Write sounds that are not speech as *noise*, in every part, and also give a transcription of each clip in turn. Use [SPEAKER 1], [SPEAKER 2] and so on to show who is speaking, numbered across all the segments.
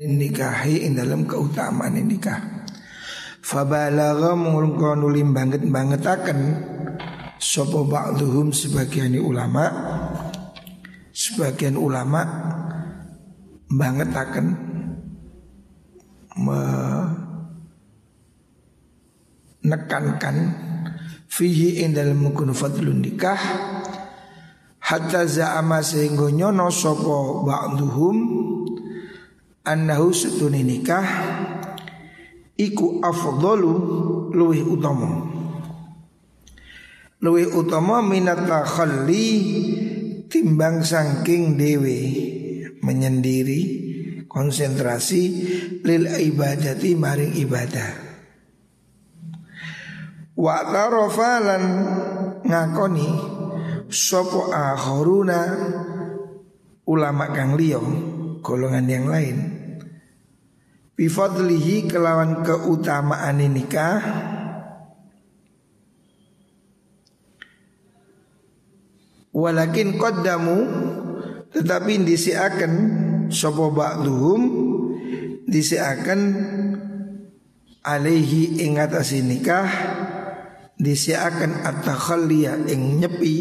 [SPEAKER 1] nikahi ing dalam keutamaan nikah. Fabalagha mungkon nulim banget bangetaken sapa ba'dhum sebagian ulama sebagian ulama bangetaken menekankan fihi ing dalam mengkono fadlun nikah hatta za'ama sehingga nyono sapa ba'dhum annahu setune nikah iku afdalu luwih utama. Luwih utama minat takhalli timbang sangking dewe menyendiri konsentrasi lil ibadati maring ibadah. Wa tarofalan ngakoni sopo akhoruna ulama kang liya golongan yang lain Bifadlihi kelawan keutamaan nikah. Walakin qaddamu Tetapi disiakan Sopo ba'duhum Disiakan Alaihi ingatasi nikah Disiakan at-takhalliyah ing nyepi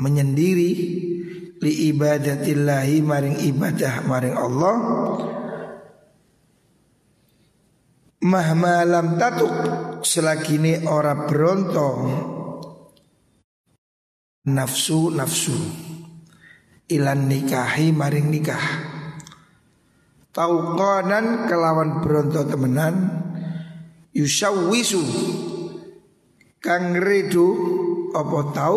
[SPEAKER 1] Menyendiri li ibadatillahi maring ibadah maring Allah. Mahma lam tatuk selagine ora bronto nafsu nafsu. Ilan nikahi maring nikah. Tauqanan kelawan bronto temenan. Yusawwisu kang redu apa tau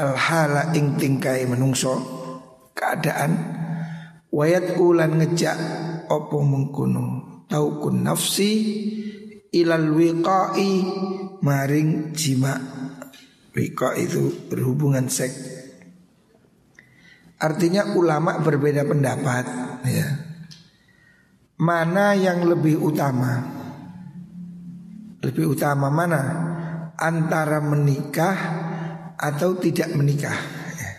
[SPEAKER 1] al hala ing tingkai menungso keadaan wayat ulan ngejak opo mengkuno taukun nafsi ilal wiqai maring jima. Wiqa itu berhubungan seks. Artinya ulama berbeda pendapat ya. Mana yang lebih utama? Lebih utama mana? Antara menikah atau tidak menikah. Ya.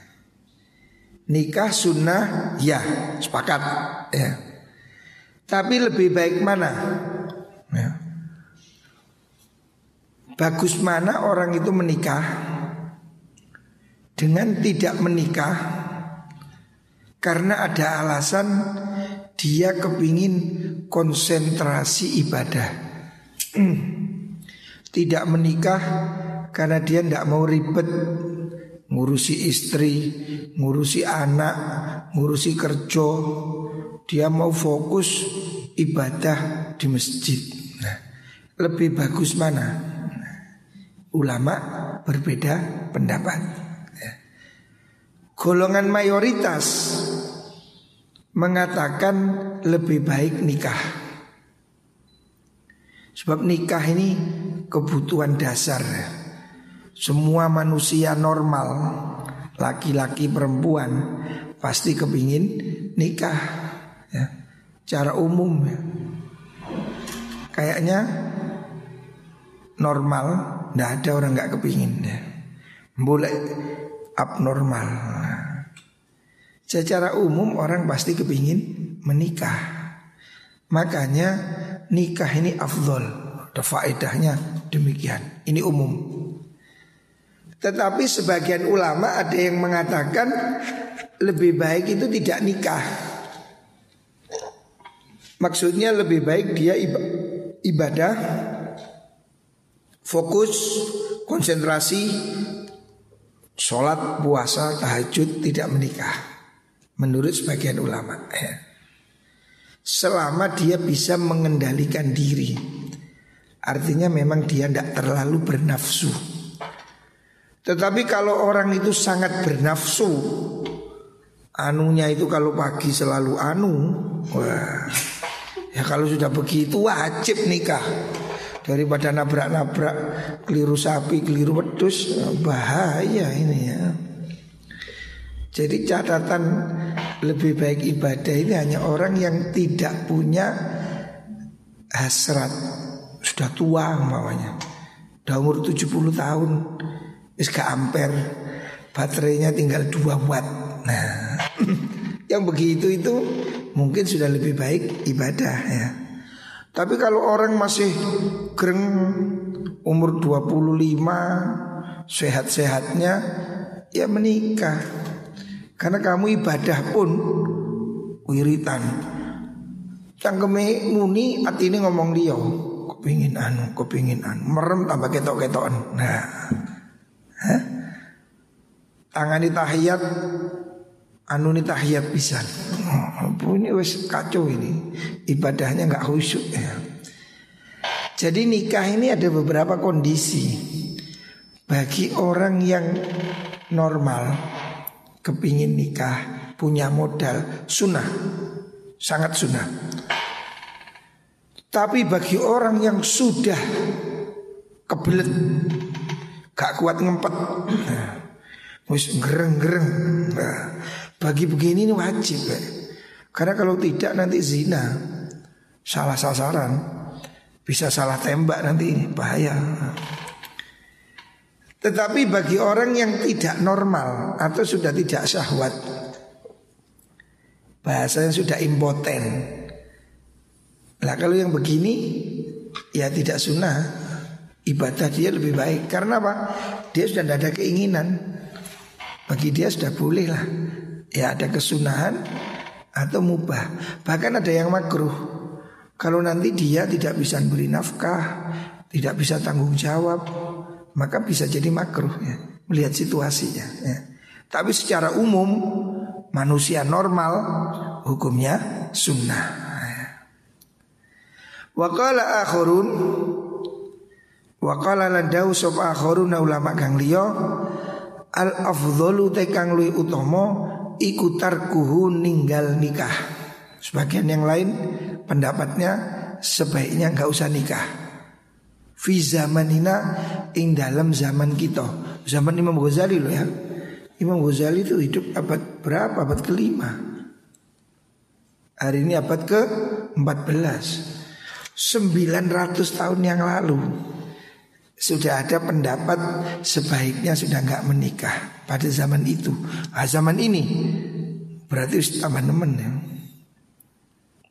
[SPEAKER 1] Nikah sunnah ya sepakat ya. Tapi lebih baik mana? Ya. Bagus mana orang itu menikah dengan tidak menikah karena ada alasan dia kepingin konsentrasi ibadah. Tidak menikah karena dia tidak mau ribet ngurusi istri, ngurusi anak, ngurusi kerja. Dia mau fokus ibadah di masjid. Nah, lebih bagus mana? Nah, ulama berbeda pendapat. Ya. Golongan mayoritas mengatakan lebih baik nikah. Sebab nikah ini kebutuhan dasar. Semua manusia normal Laki-laki perempuan Pasti kepingin nikah ya. Cara umum ya. Kayaknya Normal Tidak ada orang nggak kepingin ya. Boleh abnormal Secara umum orang pasti kepingin menikah Makanya nikah ini afdol Ada faedahnya demikian Ini umum tetapi sebagian ulama ada yang mengatakan lebih baik itu tidak nikah. Maksudnya lebih baik dia ibadah fokus konsentrasi sholat puasa tahajud tidak menikah menurut sebagian ulama ya. selama dia bisa mengendalikan diri artinya memang dia tidak terlalu bernafsu tetapi kalau orang itu sangat bernafsu Anunya itu kalau pagi selalu anu Wah. Ya kalau sudah begitu wajib nikah. Daripada nabrak-nabrak Keliru sapi, keliru wedus Bahaya ini ya. Jadi catatan Lebih baik ibadah ini hanya orang yang tidak punya Hasrat. Sudah tua umpamanya. Sudah umur 70 tahun Wis ampere Baterainya tinggal 2 watt Nah *clears throat* Yang begitu itu mungkin sudah lebih baik ibadah ya. Tapi kalau orang masih gereng umur 25 sehat-sehatnya ya menikah. Karena kamu ibadah pun wiritan. Cangkeme muni ini ngomong dia Kepingin anu, kepingin anu Merem tambah ketok-ketokan Nah Hah? Tangani tahiyat Anu ini tahiyat pisan. Oh, Ini wes kacau ini. Ibadahnya nggak khusyuk ya. Jadi nikah ini ada beberapa kondisi. Bagi orang yang normal Kepingin nikah Punya modal Sunnah. Sangat sunnah. Tapi bagi orang yang sudah kebelet Gak kuat ngempet. Nah, Wis gereng-gereng nah, Bagi begini ini wajib ya. Karena kalau tidak nanti zina Salah sasaran Bisa salah tembak nanti Bahaya. Tetapi bagi orang yang tidak normal Atau sudah tidak syahwat Bahasanya sudah impoten. Nah kalau yang begini ya tidak sunnah ibadah dia lebih baik. Karena apa? Dia sudah tidak ada keinginan. Bagi dia sudah boleh lah. Ya ada kesunahan atau mubah. Bahkan ada yang makruh. Kalau nanti dia tidak bisa beri nafkah tidak bisa tanggung jawab maka bisa jadi makruh ya. Melihat situasinya ya. tapi secara umum manusia normal hukumnya sunnah Wakala akhurun Wakala landau sop akhurun ulama kang liya Al afdhalu te kang luwih utama iku tarkuhu ninggal nikah. Sebagian yang lain pendapatnya sebaiknya nggak usah nikah. Fi zamanina ing dalam zaman kita. Zaman Imam Ghazali loh ya. Imam Ghazali itu hidup abad berapa? Abad kelima. Hari ini abad ke 14. 900 tahun yang lalu sudah ada pendapat sebaiknya sudah nggak menikah pada zaman itu. Nah, zaman ini berarti tambah nemen ya.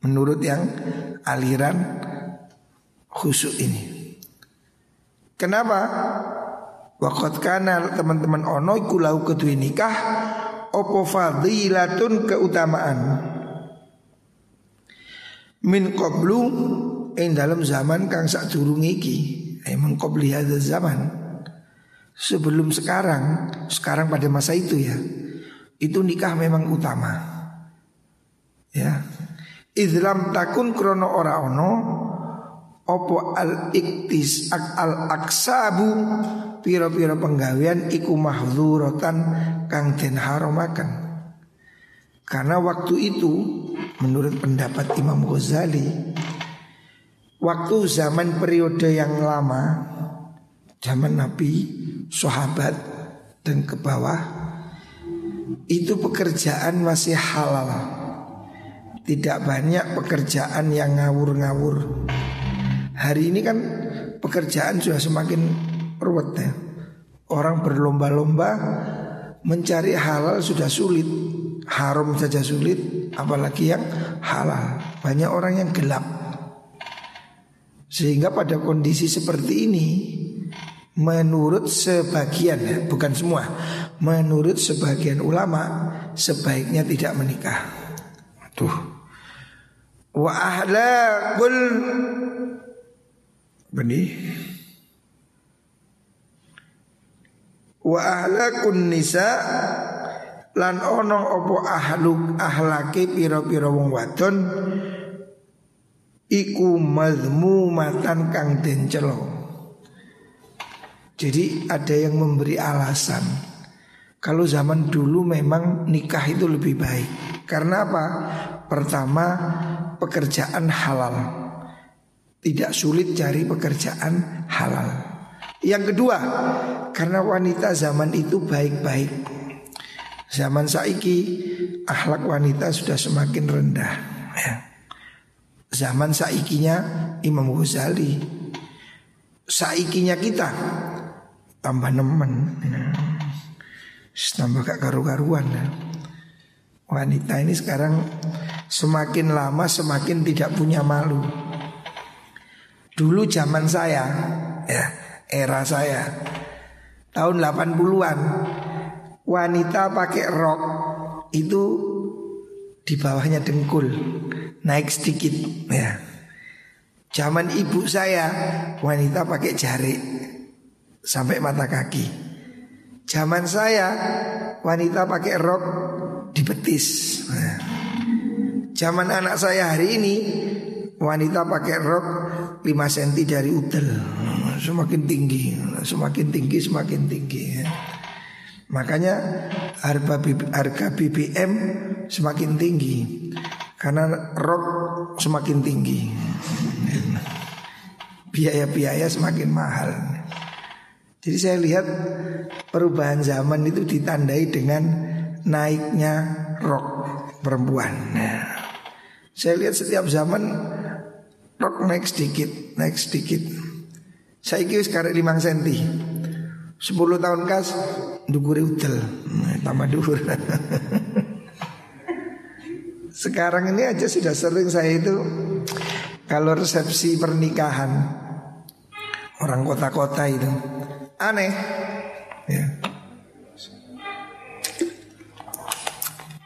[SPEAKER 1] Menurut yang aliran khusyuk ini. Kenapa? Waktu kana teman-teman ono iku lau kedua nikah opo fadilatun keutamaan min qablu ing dalam zaman kang sak durung iki emang qabli hadza zaman. Sebelum sekarang sekarang pada masa itu ya itu nikah memang utama. Ya. Islam takun krono ora ono opo al iktis al aksabu piro-piro penggawean iku mahdzuratan kang den haromaken. Karena waktu itu menurut pendapat Imam Ghazali Waktu zaman periode yang lama Zaman Nabi, sahabat dan ke bawah Itu pekerjaan masih halal. Tidak banyak pekerjaan yang ngawur-ngawur. Hari ini kan pekerjaan sudah semakin ruwet ya. Orang berlomba-lomba mencari halal sudah sulit. Haram saja sulit apalagi yang halal. Banyak orang yang gelap sehingga pada kondisi seperti ini Menurut sebagian ya, bukan semua Menurut sebagian ulama Sebaiknya tidak menikah. Tuh Wa ahlakul Benih. Wa ahlakun nisa Lan ono opo ahluk ahlake piro-piro wong wadon iku matan kang den Jadi ada yang memberi alasan. Kalau zaman dulu memang nikah itu lebih baik. Karena apa? Pertama pekerjaan halal. Tidak sulit cari pekerjaan halal. Yang kedua Karena wanita zaman itu baik-baik. Zaman saiki Akhlak wanita sudah semakin rendah ya zaman saikinya Imam Ghazali saikinya kita tambah nemen tambah gak karu-karuan. Wanita ini sekarang semakin lama semakin tidak punya malu. Dulu zaman saya, ya, era saya tahun 80-an wanita pakai rok itu di bawahnya dengkul, naik sedikit ya. Zaman ibu saya wanita pakai jari sampai mata kaki. Zaman saya wanita pakai rok di betis. Nah. Zaman anak saya hari ini wanita pakai rok 5 cm dari udel. Semakin tinggi, semakin tinggi, semakin tinggi. Ya. Makanya harga BBM semakin tinggi karena rok semakin tinggi. Biaya-biaya semakin mahal. Jadi saya lihat perubahan zaman itu ditandai dengan naiknya rok perempuan. Saya lihat setiap zaman rok naik sedikit, naik sedikit. Saya kira sekarang 5 senti. 10 tahun kas duguri udel tambah duhur. *laughs* Sekarang ini aja sudah sering saya itu kalau resepsi pernikahan orang kota-kota itu aneh ya.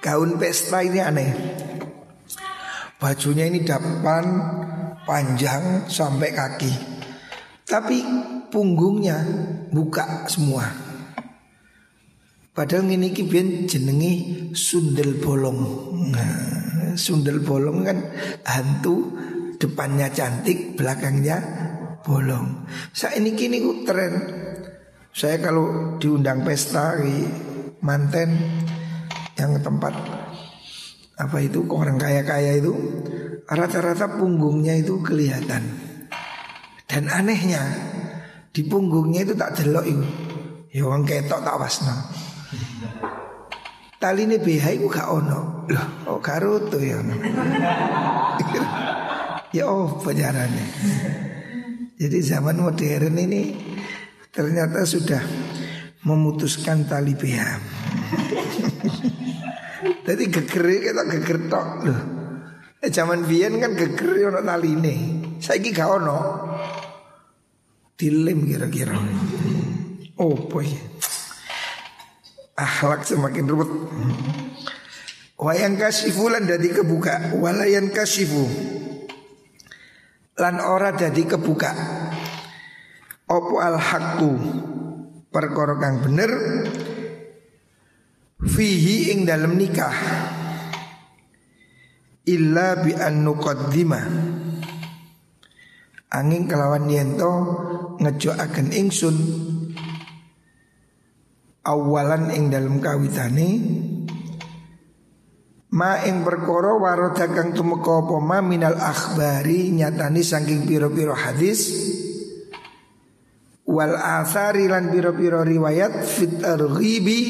[SPEAKER 1] Gaun pesta ini aneh. Bajunya ini depan panjang sampai kaki. Tapi punggungnya buka semua. Padahal ini kibian jenengi sundel bolong. Nah, sundel bolong kan hantu depannya cantik, belakangnya bolong. Saya ini kini tren. Saya kalau diundang pesta di manten yang tempat apa itu orang kaya-kaya itu rata-rata punggungnya itu kelihatan. Dan anehnya di punggungnya itu tak delok itu. Ya wong ketok tak wasno. Tali ini BH itu gak ono. Loh, oh karutu ya. *laughs* ya oh penjarane. Jadi zaman modern ini ternyata sudah memutuskan tali BH. *laughs* Jadi geger kita geger tok loh. Eh, zaman biyen kan geger ono taline. Saiki gak ono. Dilem kira-kira. Oh boy. Akhlak semakin ruwet. Wayang kasifu lan kebuka, walayan kasifu. Lan ora dadi kebuka. Opo al haqqu perkara bener fihi ing dalam nikah illa bi an nuqaddima angin kelawan yento ngejoaken ingsun awalan ing dalam kawitane ma ing perkara warada kang tumeka apa ma minal akhbari nyatani saking pira-pira hadis wal athari lan pira-pira riwayat fit arghibi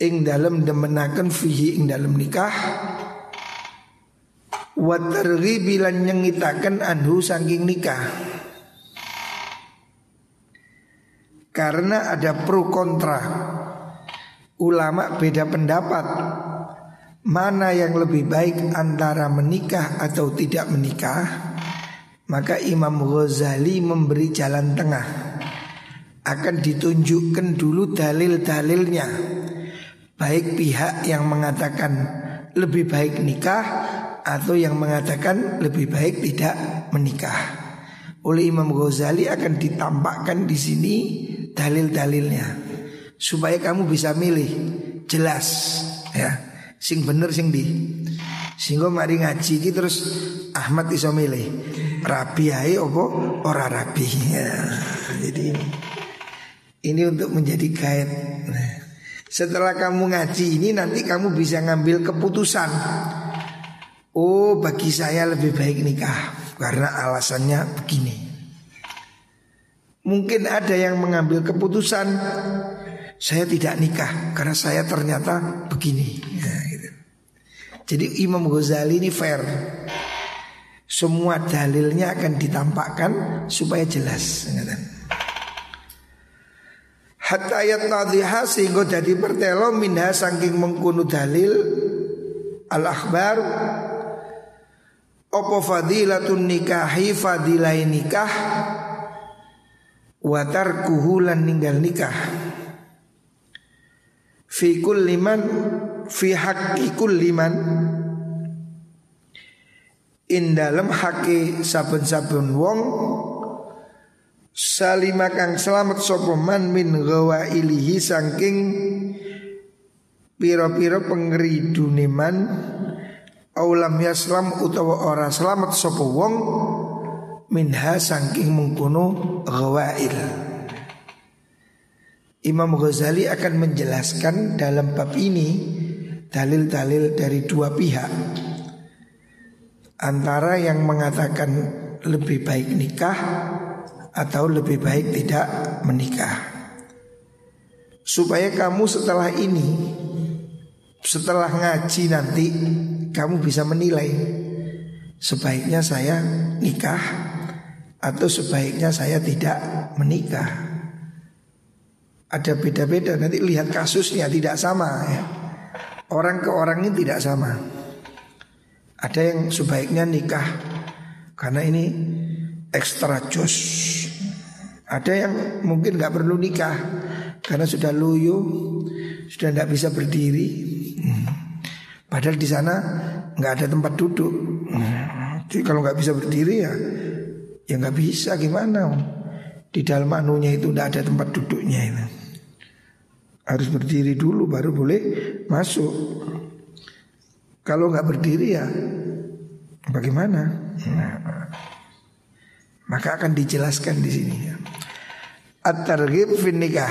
[SPEAKER 1] ing dalam demenaken fihi ing dalam nikah wa targhibi lan nyengitaken anhu saking nikah karena ada pro kontra. Ulama beda pendapat. Mana yang lebih baik antara menikah atau tidak menikah? Maka Imam Ghazali memberi jalan tengah. Akan ditunjukkan dulu dalil-dalilnya. Baik pihak yang mengatakan lebih baik nikah atau yang mengatakan lebih baik tidak menikah. Oleh Imam Ghazali akan ditampakkan di sini dalil-dalilnya. Supaya kamu bisa milih jelas ya. Sing bener sing di sehingga mari ngaji gitu terus Ahmad iso milih. Rabi ae opo ora rabi? Ya, jadi ini. Ini untuk menjadi guide. Nah, setelah kamu ngaji ini nanti kamu bisa ngambil keputusan. Oh bagi saya lebih baik nikah karena alasannya begini Mungkin ada yang mengambil keputusan saya tidak nikah karena saya ternyata begini. Ya, gitu. Jadi Imam Ghazali ini fair. Semua dalilnya akan ditampakkan supaya jelas. Hatta ayat nadhiha sehingga jadi pertelo minha saking mengkunu dalil al akhbar Opo fadilatun nikahi fadilai nikah Watar kuhulan ninggal nikah. Fi liman Fi haqqi liman In dalam haki saben-saben wong Salima kang selamat sopoman min gawa ilihi sangking Piro-piro pengeri duniman aulam yaslam utawa ora selamat sapa wong minha saking mengkono ghawail Imam Ghazali akan menjelaskan dalam bab ini dalil-dalil dari dua pihak. Antara yang mengatakan lebih baik nikah atau lebih baik tidak menikah. Supaya kamu setelah ini setelah ngaji nanti kamu bisa menilai sebaiknya saya nikah atau sebaiknya saya tidak menikah. Ada beda-beda nanti lihat kasusnya tidak sama ya. Orang ke orang ini tidak sama. Ada yang sebaiknya nikah karena ini ekstra jos. Ada yang mungkin nggak perlu nikah karena sudah luyu, sudah tidak bisa berdiri. Hmm. Padahal di sana nggak ada tempat duduk. Jadi kalau nggak bisa berdiri ya, ya nggak bisa gimana? Di dalam anunya itu nggak ada tempat duduknya itu. Harus berdiri dulu baru boleh masuk. Kalau nggak berdiri ya bagaimana? Nah, maka akan dijelaskan di sini. At-targhib fin nikah.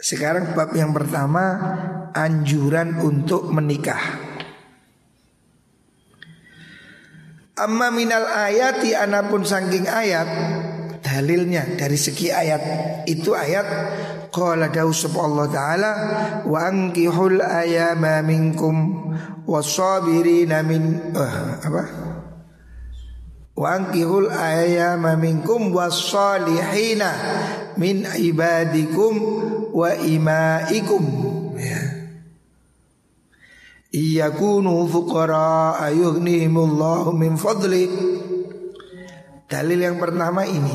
[SPEAKER 1] Sekarang bab yang pertama anjuran untuk menikah. Amma minal ayati anapun sangking ayat dalilnya dari segi ayat itu ayat qala dawu Allah taala wa ankihul ayama minkum wasabirina min uh, apa wa ankihul ayama minkum wasalihina min ibadikum wa imaikum. Iyakunu fuqara ayughnihimullahu min fadli. Dalil yang pertama ini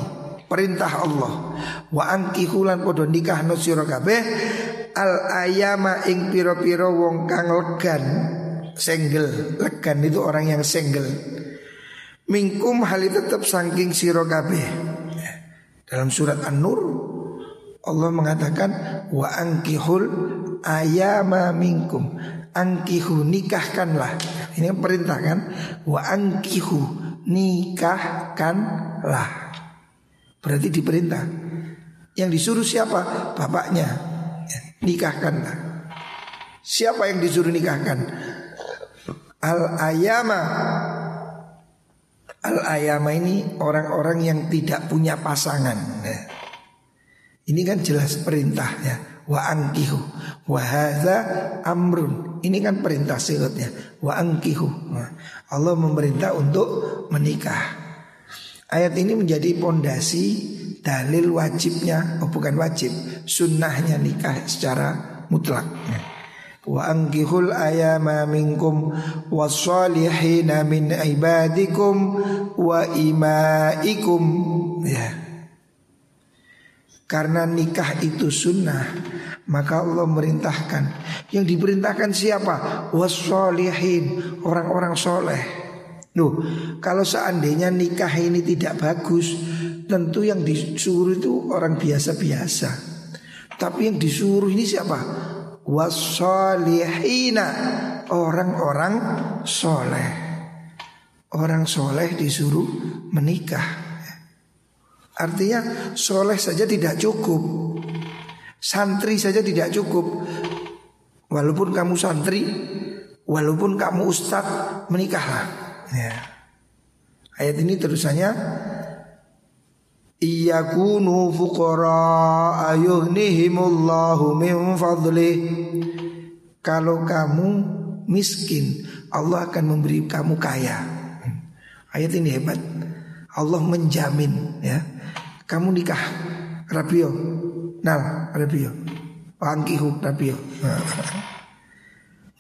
[SPEAKER 1] Perintah Allah. Wa angkihulan podo nikah no kabeh Al ayama ing piro-piro wong kang legan Senggel. Legan itu orang yang senggel. Mingkum hali tetap sangking siro kabeh. Dalam surat An-Nur Allah mengatakan wa angkihul ayama minkum angkihu nikahkanlah. Ini perintah kan? Wa angkihu nikahkanlah. Berarti diperintah. Yang disuruh siapa? Bapaknya. Ya, nikahkanlah. Siapa yang disuruh nikahkan? Al ayama al ayama ini orang-orang yang tidak punya pasangan. Ya. Ini kan jelas perintah ya. Wa angkihu Wa amrun Ini kan perintah silatnya Wa angkihu nah, Allah memerintah untuk menikah. Ayat ini menjadi pondasi Dalil wajibnya Oh bukan wajib Sunnahnya nikah secara mutlak. Wa angkihul ayama minkum Wasalihina min ibadikum Wa imaikum. Ya karena nikah itu sunnah Maka Allah merintahkan. Yang diperintahkan siapa? Wassolihin Orang-orang soleh. Loh, kalau seandainya nikah ini tidak bagus Tentu yang disuruh itu orang biasa-biasa. Tapi yang disuruh ini siapa? Wassolihina Orang-orang soleh. Orang soleh disuruh menikah Artinya soleh saja tidak cukup. Santri saja tidak cukup. Walaupun kamu santri Walaupun kamu ustadz Menikahlah ya. Ayat ini terusannya Iyakunu fuqara ayuhnihimullahu min fadlih Kalau kamu miskin Allah akan memberi kamu kaya. Ayat ini hebat. Allah menjamin ya kamu nikah Rabio Nal, Rabio. Pangkihu Rabio.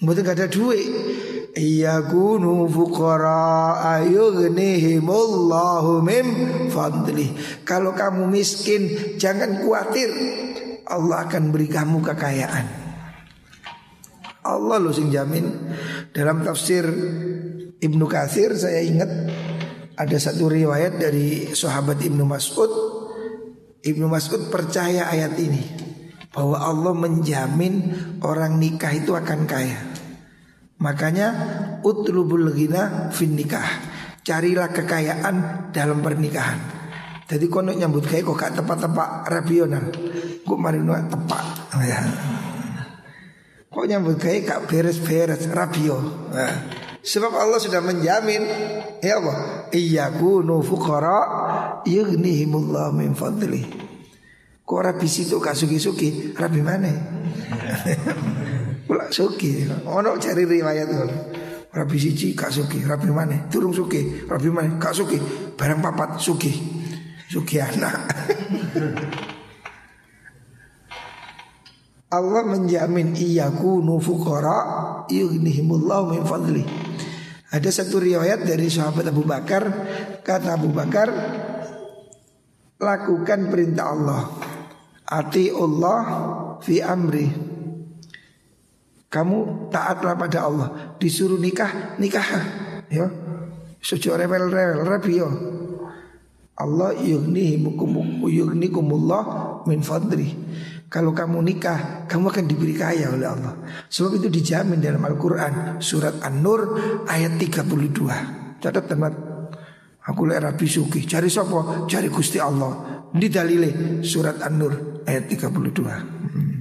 [SPEAKER 1] Mboten gak ada duit. Iya kunu fuqara ayughnihimullahu min fadli. Kalau kamu miskin jangan khawatir. Allah akan beri kamu kekayaan. Allah lo sing jamin. Dalam tafsir Ibnu Katsir saya ingat ada satu riwayat dari sahabat Ibnu Mas'ud. Ibnu Mas'ud percaya ayat ini bahwa Allah menjamin orang nikah itu akan kaya. Makanya utlubul ghina fin nikah. Carilah kekayaan dalam pernikahan. Jadi kono nyambut kayak kok gak tepat-tepat rasional. Kok mari tepat. Ya. Kok nyambut kayak gak beres-beres rabio. Nah. Sebab Allah sudah menjamin Ya Allah Iyakunu fuqara Yughnihimullah min fadli Kok rabi situ gak suki-suki? Rabi mana? Pula suki. Ono cari riwayat Rabi siji gak suki Rabi mana? Turung suki Rabi mana? Gak suki. Barang papat suki. Suki anak. *laughs* Allah menjamin iyakunu fuqara yughnihimullah min fadli. Ada satu riwayat dari sahabat Abu Bakar kata Abu Bakar lakukan perintah Allah. Ati Allah fi amri. Kamu taatlah pada Allah. Disuruh nikah, nikah. Ya. Suci rewel-rewel, yo. Allah yugnikumullah min fadli. Kalau kamu nikah, kamu akan diberi kaya oleh Allah. Sebab itu dijamin dalam Al-Quran surat An-Nur ayat 32. Catat teman. Aku lek rabi suki, cari sopo, cari Gusti Allah. Di dalile surat An-Nur ayat 32. Hmm.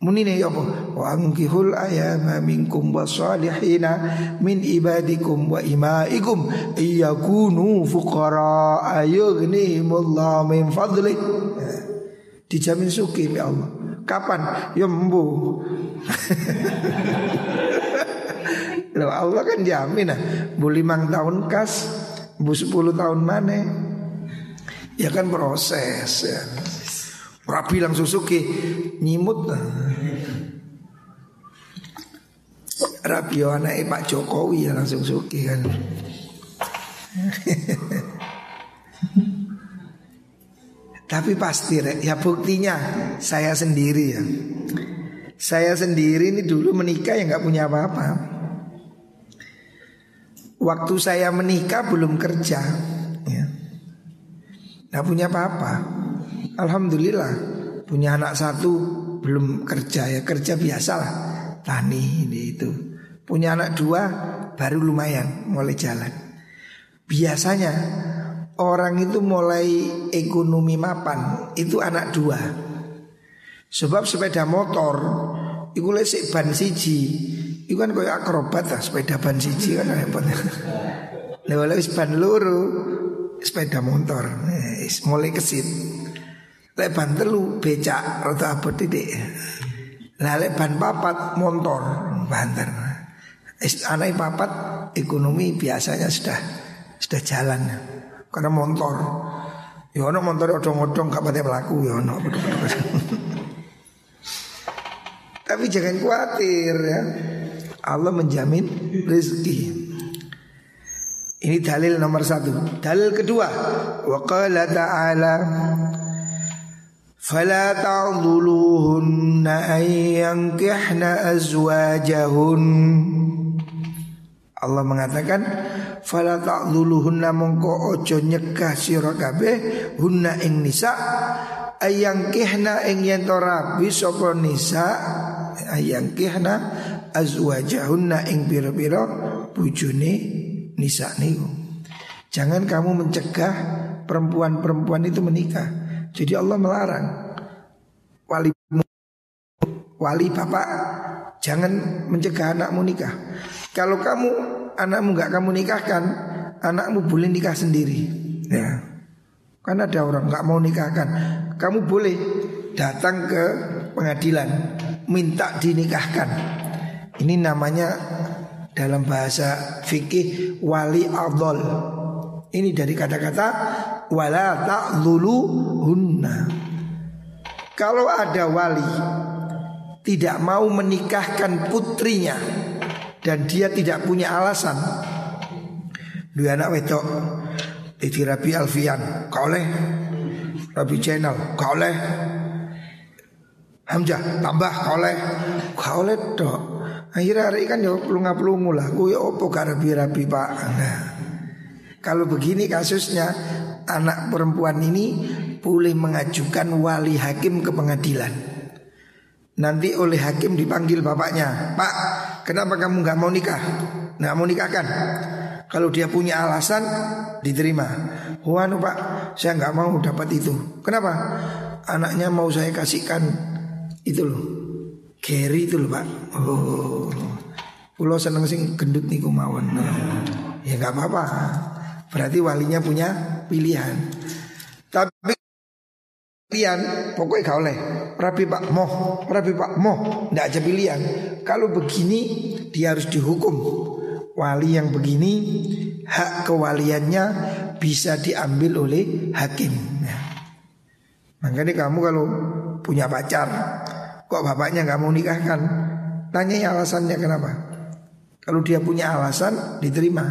[SPEAKER 1] Munine ya apa? Wa angkihul ayama minkum wasalihina min ibadikum wa imaikum iyakunu fuqara ayughnihimullah min fadli. Dijamin suki ya Allah. Kapan? Ya mbu. *laughs* Loh Allah kan jamin nah. Bu limang tahun kas, bu sepuluh tahun mana? Ya kan proses ya. Rapi langsung suki nyimut nah. Rapi anak Pak Jokowi ya langsung suki kan. *laughs* Tapi pasti ya buktinya saya sendiri ya. Saya sendiri ini dulu menikah ya nggak punya apa-apa. Waktu saya menikah belum kerja, ya. Nggak punya apa-apa. Alhamdulillah punya anak satu belum kerja ya kerja biasa lah tani ini itu. Punya anak dua baru lumayan mulai jalan. Biasanya orang itu mulai ekonomi mapan itu anak dua. Sebab sepeda motor itu lesik ban siji. Itu kan kayak akrobat lah sepeda ban siji kan repot. Lewat *laughs* ban luru sepeda motor eh, mulai kesit. Lek ban telu becak rata abot titik. Lah ban papat motor banter. Anak papat ekonomi biasanya sudah sudah jalan Karena motor Ya ono motor odong-odong gak pada pelaku ya ono *laughs* Tapi jangan khawatir ya Allah menjamin rezeki Ini dalil nomor satu Dalil kedua Wa qala ta'ala فلا تعضلوهن أن ينكحن أزواجهن Allah mengatakan fala ta'dhuluhunna mongko ojo nyegah sira kabeh hunna ing nisa ayang kihna ing yen to rabi sapa nisa ayang kihna azwajahunna ing pira-pira bojone nisa niku. Jangan kamu mencegah perempuan-perempuan itu menikah. Jadi Allah melarang. Wali wali bapak jangan mencegah anakmu nikah kalau kamu anakmu nggak kamu nikahkan, anakmu boleh nikah sendiri. Ya, karena ada orang nggak mau nikahkan, kamu boleh datang ke pengadilan minta dinikahkan. Ini namanya dalam bahasa fikih wali adol. Ini dari kata-kata wala ta'dhulu hunna. Kalau ada wali tidak mau menikahkan putrinya. Dan dia tidak punya alasan. Dua anak wedok. Titi Rabi Alfian. Kau oleh. Rabi Channel. Kau oleh. Hamzah tambah kau oleh. Kau oleh dok Akhirnya hari kan ya pelunga pelungu lah. Gue opo gak rabi-rabi pak? Nah, Kalau begini kasusnya Anak perempuan ini Boleh mengajukan wali hakim ke pengadilan Nanti oleh hakim dipanggil bapaknya Pak kenapa kamu gak mau nikah Nggak mau nikahkan kalau dia punya alasan diterima. Wanu pak, saya nggak mau dapat itu. Kenapa? Anaknya mau saya kasihkan itu loh, Gary itu loh pak. Oh, pulau seneng sing gendut nih kumawon. ya nggak apa-apa. Berarti walinya punya pilihan. Tapi pilihan pokoknya gak oleh rapi pak moh rapi pak moh tidak aja pilihan kalau begini dia harus dihukum wali yang begini hak kewaliannya bisa diambil oleh hakim. Ya. Makanya kamu kalau punya pacar, kok bapaknya nggak mau nikahkan, tanya ya alasannya kenapa. Kalau dia punya alasan, diterima.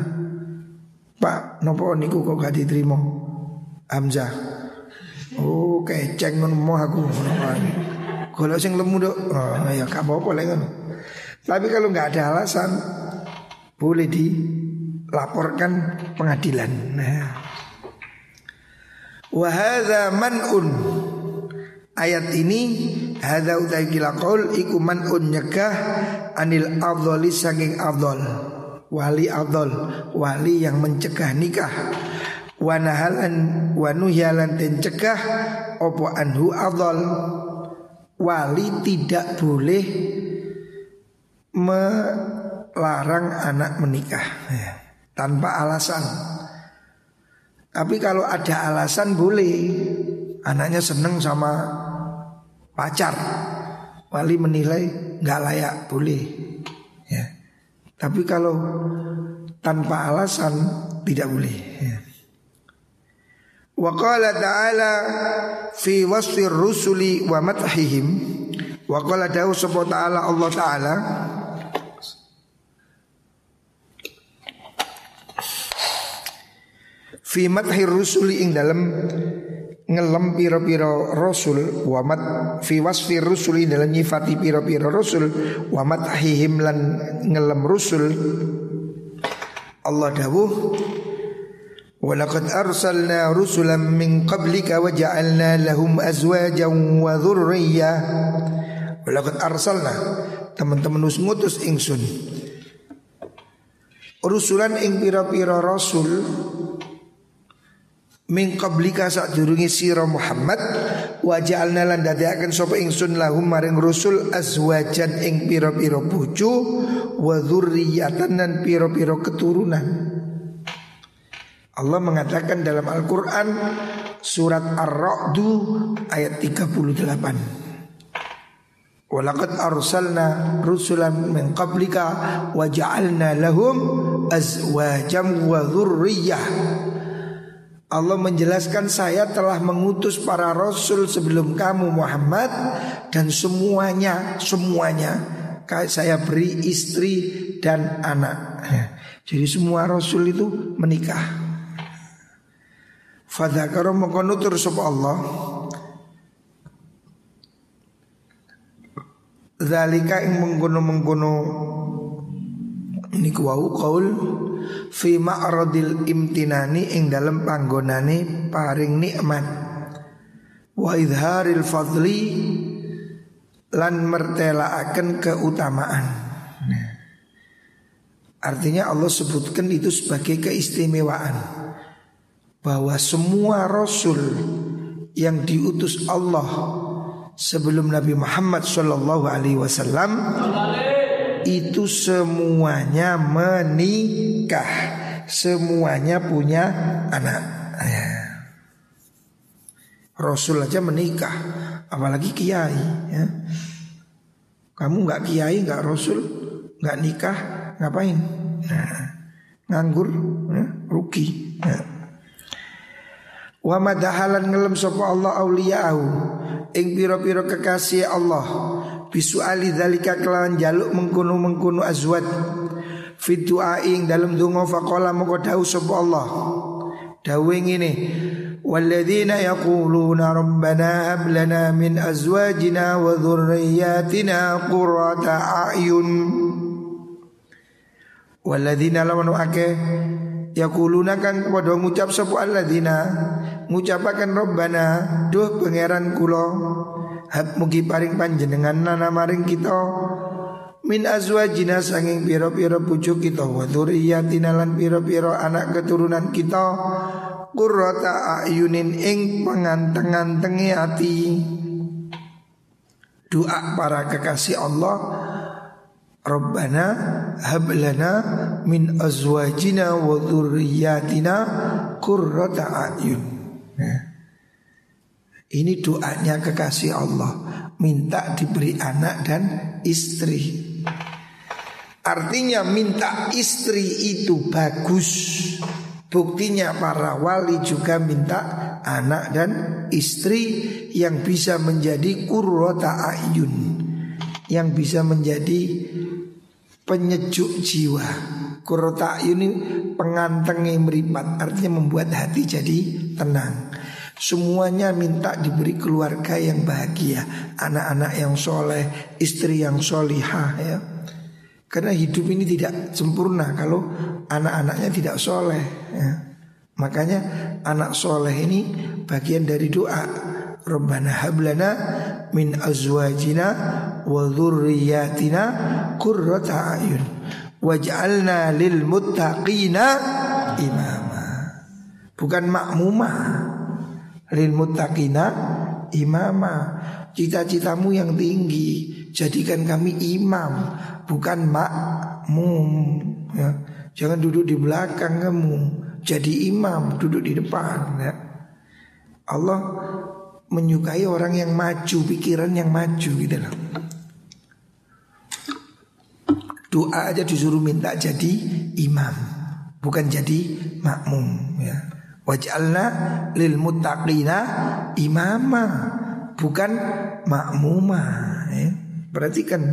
[SPEAKER 1] Pak, nopo niku kok gak diterima? Hamzah. Oh, keceng mau aku. Kalau sing lemu dok, oh, ya kamu apa lagi Tapi kalau nggak ada alasan, boleh dilaporkan pengadilan. Nah. Wahada man'un Ayat ini Hada utai kila qaul Iku man'un nyegah Anil adholi saking adhol Wali adhol Wali yang mencegah nikah Wanahalan Wanuhyalan dan cegah Opo anhu adhol Wali tidak boleh Me larang anak menikah ya, tanpa alasan. Tapi kalau ada alasan boleh anaknya seneng sama pacar, wali menilai nggak layak boleh. Ya. Tapi kalau tanpa alasan tidak boleh. Ya. Wa qala ta'ala fi wasfi rusuli wa mathihim. Wa qala dawu ta'ala Allah ta'ala. Fi madhi rusuli ing dalam ngelem piro-piro rasul wa mat fi wasfi rusuli dalam nyifati piro-piro rasul wa madhihim lan ngelem rusul. Allah dawuh Walaqad arsalna rusulan min qablika wa ja'alna lahum azwajan wa dhurriyyah Walaqad arsalna teman-teman ngutus ingsun. Rusulan ing pira-pira rasul min qablika sadurunge sira Muhammad wa ja'alna lan dadiaken sapa ingsun lahum maring rusul azwajan ing pira-pira bojo wa dzurriyyatan dan pira-pira keturunan Allah mengatakan dalam Al-Qur'an surat Ar-Ra'du ayat 38 Walaqad arsalna rusulan min qablika wa ja'alna lahum azwajan wa dzurriyyah Allah menjelaskan saya telah mengutus para rasul sebelum kamu Muhammad dan semuanya semuanya saya beri istri dan anak. *laughs* Jadi semua rasul itu menikah. Fadzakara mengkonutur sapa Allah. Zalika ing mengkono-mengkono niku wau qaul fi ma'radil imtinani ing dalam panggonane paring nikmat. Wa idharil fadli lan mertelaaken keutamaan. Nah, artinya Allah sebutkan itu sebagai keistimewaan bahwa semua rasul yang diutus Allah sebelum Nabi Muhammad Shallallahu Alaihi Wasallam itu semuanya menikah, semuanya punya anak. Ya. Rasul aja menikah, apalagi kiai. Ya. Kamu nggak kiai, nggak rasul, nggak nikah, ngapain? Nah, nganggur, ya, rugi. Ya. Wa madahalan ngelem sapa Allah auliya'ahu. Ing pira-pira kekasih Allah. Bisu ali zalika kelawan jaluk mengkunu-mengkunu azwat. Fi aing ing dungo donga faqala moko dawuh sapa Allah. Dawuh ngene walladzina yaquluna rabbana hab lana min azwajina wa dzurriyyatina qurrata a'yun. Walladzina lawan akeh yaquluna kang padha ngucap sapa alladzina? Ngucapaken robbana duh pangeran kula hab mugi paring panjenengan nana maring kita. Min azwajina sanging piro-piro pucuk kita wa dzurriyyatina lan piro-piro anak keturunan kita. Qurrata ayunin ing penganteng-antengi ati. Doa para kekasih Allah Rabbana hablana min azwajina wa dzurriyyatina qurrata ayun. Ya. Ini doanya kekasih Allah. Minta diberi anak dan istri. Artinya minta istri itu bagus. Buktinya para wali juga minta anak dan istri Yang bisa menjadi kurrota ayun. Yang bisa menjadi penyejuk jiwa. Kurrota ayun ini penganteng meripat Artinya membuat hati jadi tenang Semuanya minta diberi keluarga yang bahagia. Anak-anak yang soleh Istri yang solihah ya. Karena hidup ini tidak sempurna Kalau anak-anaknya tidak soleh ya. Makanya anak soleh ini bagian dari doa. Rabbana hablana min azwajina wa dhurriyyatina qurrata ayun. Waj'alna lil muttaqina imama. Bukan makmumah lil imama. Cita-citamu yang tinggi jadikan kami imam bukan makmum ya. Jangan duduk di belakang kamu jadi imam duduk di depan ya. Allah menyukai orang yang maju pikiran yang maju gitu loh. Doa aja disuruh minta jadi imam bukan jadi makmum ya Waj'alna lil muttaqina imama bukan makmuma ya. Perhatikan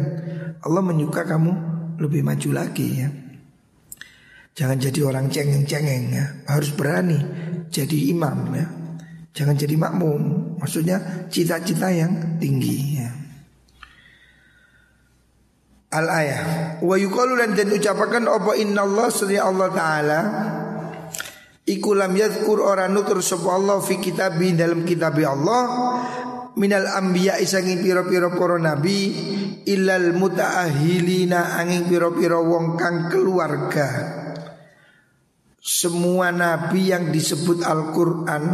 [SPEAKER 1] Allah menyuka kamu lebih maju lagi ya. Jangan jadi orang cengeng-cengeng ya. Harus berani jadi imam ya. Jangan jadi makmum. Maksudnya cita-cita yang tinggi ya. Al ayah wa yuqalu dan ucapakan apa inna Allah Allah taala Iku lam yadkur ora nutur sapa Allah fi kitabi dalam kitab Allah. Minal anbiya isangi piro-piro para nabi illal mutaahilina angin piro-piro wong kang keluarga. Semua nabi yang disebut Al-Qur'an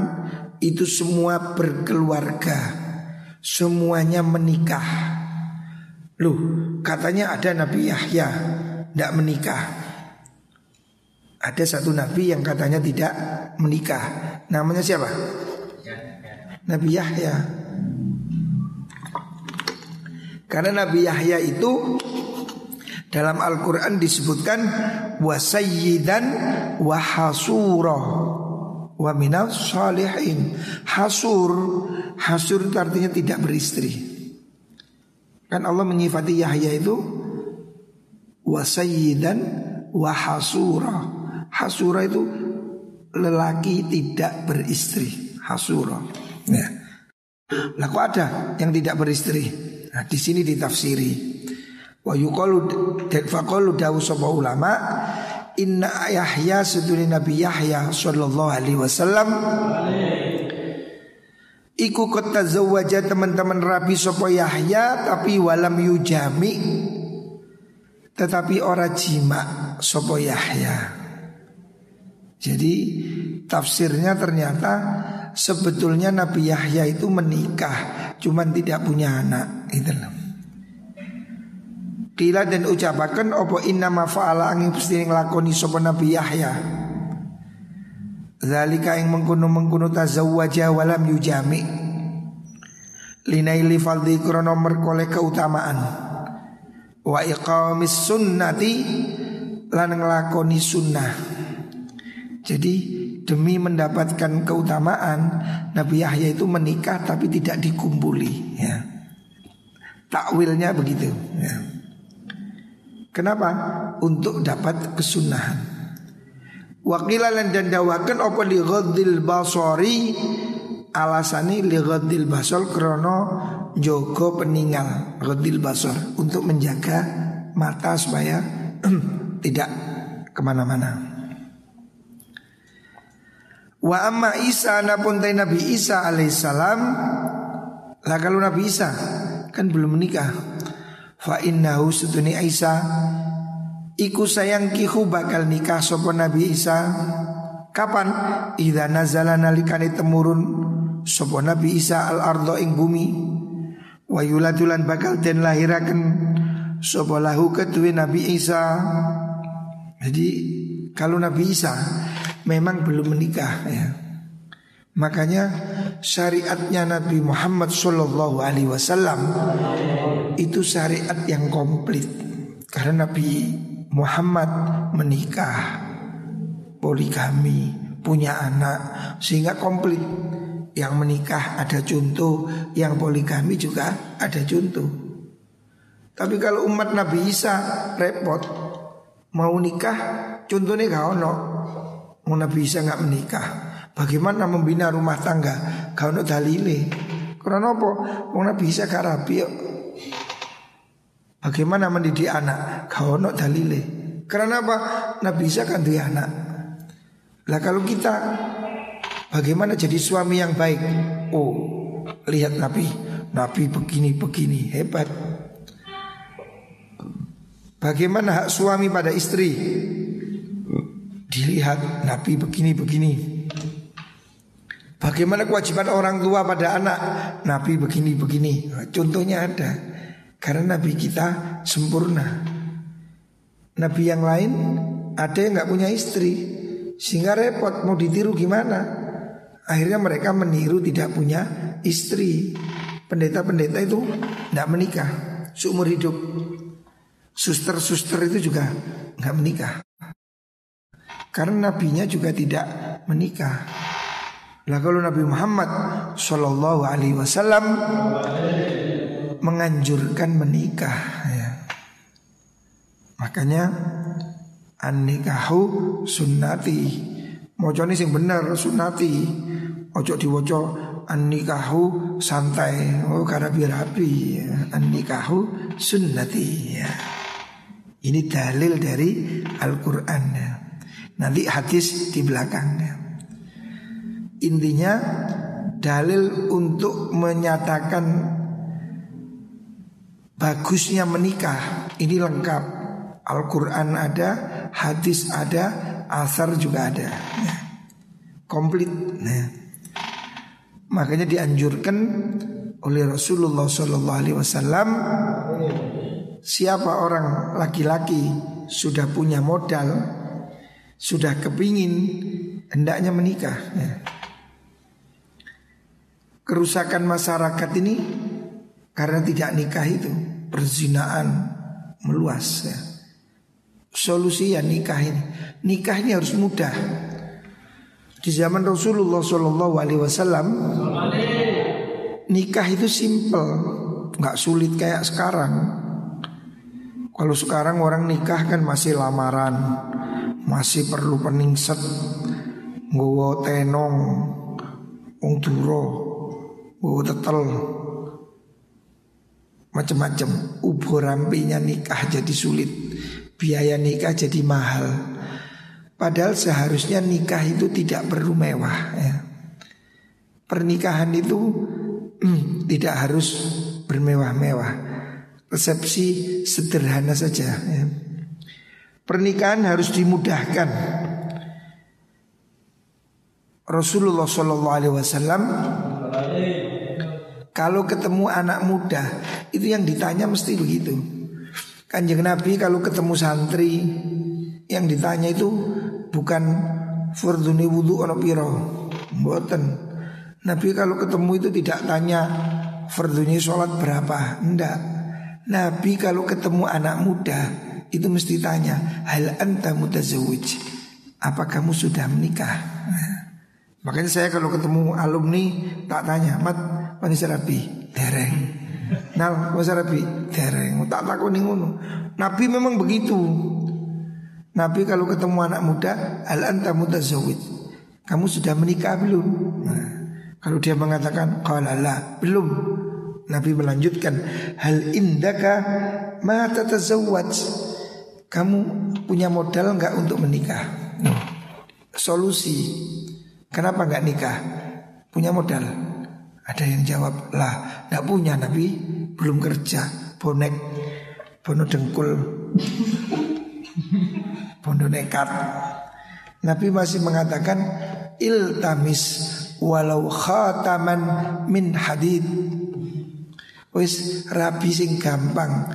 [SPEAKER 1] itu semua berkeluarga. Semuanya menikah. Loh katanya ada Nabi Yahya tidak menikah ada satu nabi yang katanya tidak menikah. Namanya siapa? Nabi Yahya. Karena Nabi Yahya itu dalam Al-Quran disebutkan wasayyidan wahasura wa minas salihin. Hasur, hasur itu artinya tidak beristri. Kan Allah menyifati Yahya itu wasayyidan wahasura Hasura itu lelaki tidak beristri. Hasura. Ya. Lah kok ada yang tidak beristri? Nah, di sini ditafsiri. Wa yuqalu faqalu dawu sapa ulama inna Yahya sedune Nabi Yahya sallallahu alaihi wasallam Iku kota zawaja teman-teman Rabi sopo Yahya tapi walam yujami tetapi ora jima sopo Yahya. Jadi tafsirnya ternyata sebetulnya Nabi Yahya itu menikah, cuman tidak punya anak, gitu loh. Kila dan ucapakan opo inna mafa'ala angin pasti ngelakoni sopo Nabi Yahya. Zalika yang mengkuno mengkuno tazawwaja walam yujami. Linaili faldi krono merkole keutamaan. Wa iqamis sunnati lan ngelakoni sunnah. Jadi demi mendapatkan keutamaan Nabi Yahya itu menikah tapi tidak dikumpuli ya. Takwilnya begitu ya. Kenapa? Untuk dapat kesunahan. Wakilan dan dawakan apa li ghadil basori alasani li ghadil basol krono jogo peninggal ghadil basor untuk menjaga mata supaya *clears throat* tidak ke mana-mana. Wa amma Isa napun tay Nabi Isa alaihissalam Lah kalau Nabi Isa kan belum menikah. Fa innahu sutuni Isa Iku sayang kihu bakal nikah sopo Nabi Isa. Kapan? Idha nazala nalikani temurun Sopo Nabi Isa al ardo ing bumi. Wa yulatulan bakal den lahirakan Sopo lahu ketui Nabi Isa. Jadi kalau Nabi Isa memang belum menikah ya. Makanya syariatnya Nabi Muhammad Shallallahu Alaihi Wasallam itu syariat yang komplit karena Nabi Muhammad menikah, poligami, punya anak sehingga komplit. Yang menikah ada contoh, yang poligami juga ada contoh. Tapi kalau umat Nabi Isa repot mau nikah, contohnya gak ono. Mau Nabi Isa nggak menikah? Bagaimana membina rumah tangga? Kau nak dalile. Karena apa? Mau Nabi Isa karabi Bagaimana mendidik anak? Kau nak dalile. Karena apa? Nabi Isa kan dia anak. Lah kalau kita Bagaimana jadi suami yang baik? Oh Lihat Nabi. Nabi begini-begini Hebat. Bagaimana hak suami pada istri Dilihat Nabi begini-begini Bagaimana kewajiban orang tua pada anak? Nabi begini-begini Contohnya ada. Karena Nabi kita sempurna. Nabi yang lain Ada yang gak punya istri. Sehingga repot mau ditiru gimana? Akhirnya mereka meniru tidak punya istri. Pendeta-pendeta itu Tidak menikah. Seumur hidup. Suster-suster itu juga nggak menikah karena nabinya juga tidak menikah. Lah kalau Nabi Muhammad Shallallahu Alaihi Wasallam menganjurkan menikah, ya. makanya an nikahu sunnati. Mocone sing bener sunnati. Ojo diwoco an santai. Oh karena biar rapi. Ya. An sunnati. Ya. Ini dalil dari Al-Quran ya. Nanti hadis di belakangnya. Intinya dalil untuk menyatakan bagusnya menikah ini lengkap. Al-Quran ada, hadis ada, asar juga ada. Nah, komplit. Nah, makanya dianjurkan oleh Rasulullah Wasallam siapa orang laki-laki sudah punya modal sudah kepingin hendaknya menikah. Ya. Kerusakan masyarakat ini karena tidak nikah itu perzinaan meluas. Ya. Solusi ya nikah ini. Nikah ini harus mudah. Di zaman Rasulullah Shallallahu Alaihi Wasallam nikah itu simple, nggak sulit kayak sekarang. Kalau sekarang orang nikah kan masih lamaran, masih perlu peningset nggowo tenong. Wong duro nggowo tetel. Macam-macam ubur rampinya nikah jadi sulit. Biaya nikah jadi mahal. Padahal seharusnya nikah itu tidak perlu mewah ya. pernikahan itu hmm, tidak harus bermewah-mewah. Resepsi sederhana saja ya. Pernikahan harus dimudahkan. Rasulullah Shallallahu Alaihi Wasallam kalau ketemu anak muda itu yang ditanya mesti begitu. Kanjeng Nabi kalau ketemu santri yang ditanya itu bukan farduni wudhu ono piro, mboten. Nabi kalau ketemu itu tidak tanya farduni sholat berapa, enggak. Nabi kalau ketemu anak muda itu mesti tanya hal anta mutazawwij apa kamu sudah menikah nah, Makanya saya kalau ketemu alumni tak tanya, "Mat, mana serapi?" Dereng. Nal, mana serapi? Dereng. Tak takoni ngono. Nabi memang begitu. Nabi kalau ketemu anak muda, al anta mutazawwid. Kamu sudah menikah belum? Nah, kalau dia mengatakan qala la, belum. Nabi melanjutkan, hal indaka ma tatazawwaj. Kamu punya modal enggak untuk menikah? Solusi. Kenapa enggak nikah? Punya modal. Ada yang jawab, lah, enggak punya Nabi, belum kerja, bonek, bono dengkul. *laughs* Bondo nekat. Nabi masih mengatakan iltamis walau khataman min hadid. Wis rabi sing gampang.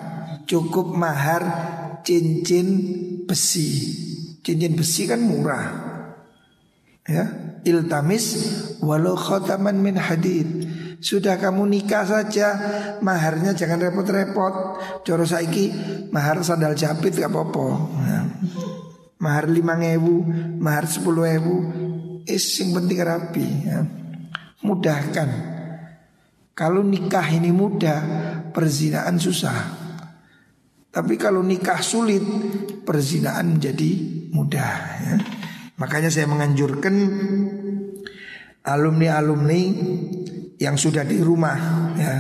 [SPEAKER 1] Cukup mahar cincin besi. Cincin besi kan murah. Ya, iltamis walau khataman min hadid. Sudah kamu nikah saja Maharnya jangan repot-repot Coro saiki Mahar sandal jepit gak apa-apa ya. Mahar lima ngewu Mahar sepuluh ewu Is yang penting rapi ya. Mudahkan Kalau nikah ini mudah Perzinaan susah Tapi kalau nikah sulit Perzinaan menjadi mudah ya. Makanya saya menganjurkan Alumni-alumni yang sudah di rumah ya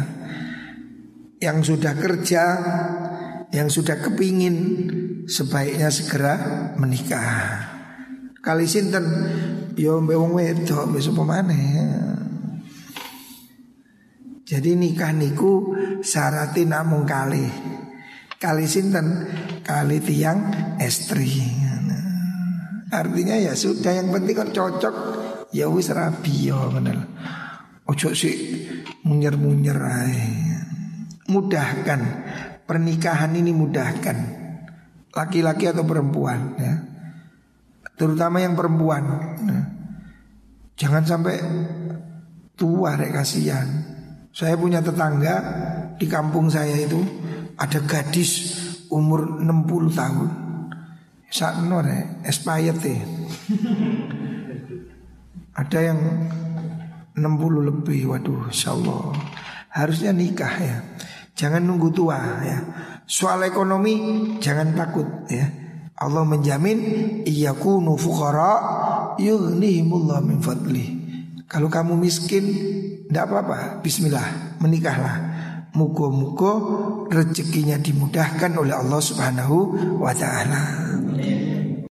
[SPEAKER 1] yang sudah kerja yang sudah kepingin sebaiknya segera menikah. Kali sinten? Yo mbewong wedok besok pemane jadi nikah niku syaratin namung kali kali sinten? Kali tiang estri. Artinya ya sudah yang penting kan cocok. Ya wis rabi yo bener Ojo sih munyer-munyer Mudahkan. Pernikahan ini mudahkan. Laki-laki atau perempuan ya. Terutama yang perempuan ya. Jangan sampai tua rek kasihan. Saya punya tetangga Di kampung saya itu Ada gadis umur 60 tahun. Sakno rek Expired ya Ada yang 60 lebih Waduh insya Allah Harusnya nikah ya. Jangan nunggu tua ya. Soal ekonomi jangan takut ya. Allah menjamin Iyakunu fuqara Yughnihimullah min fadli Kalau kamu miskin Tidak apa-apa. Bismillah menikahlah Mugo-mugo rezekinya dimudahkan oleh Allah subhanahu wa ta'ala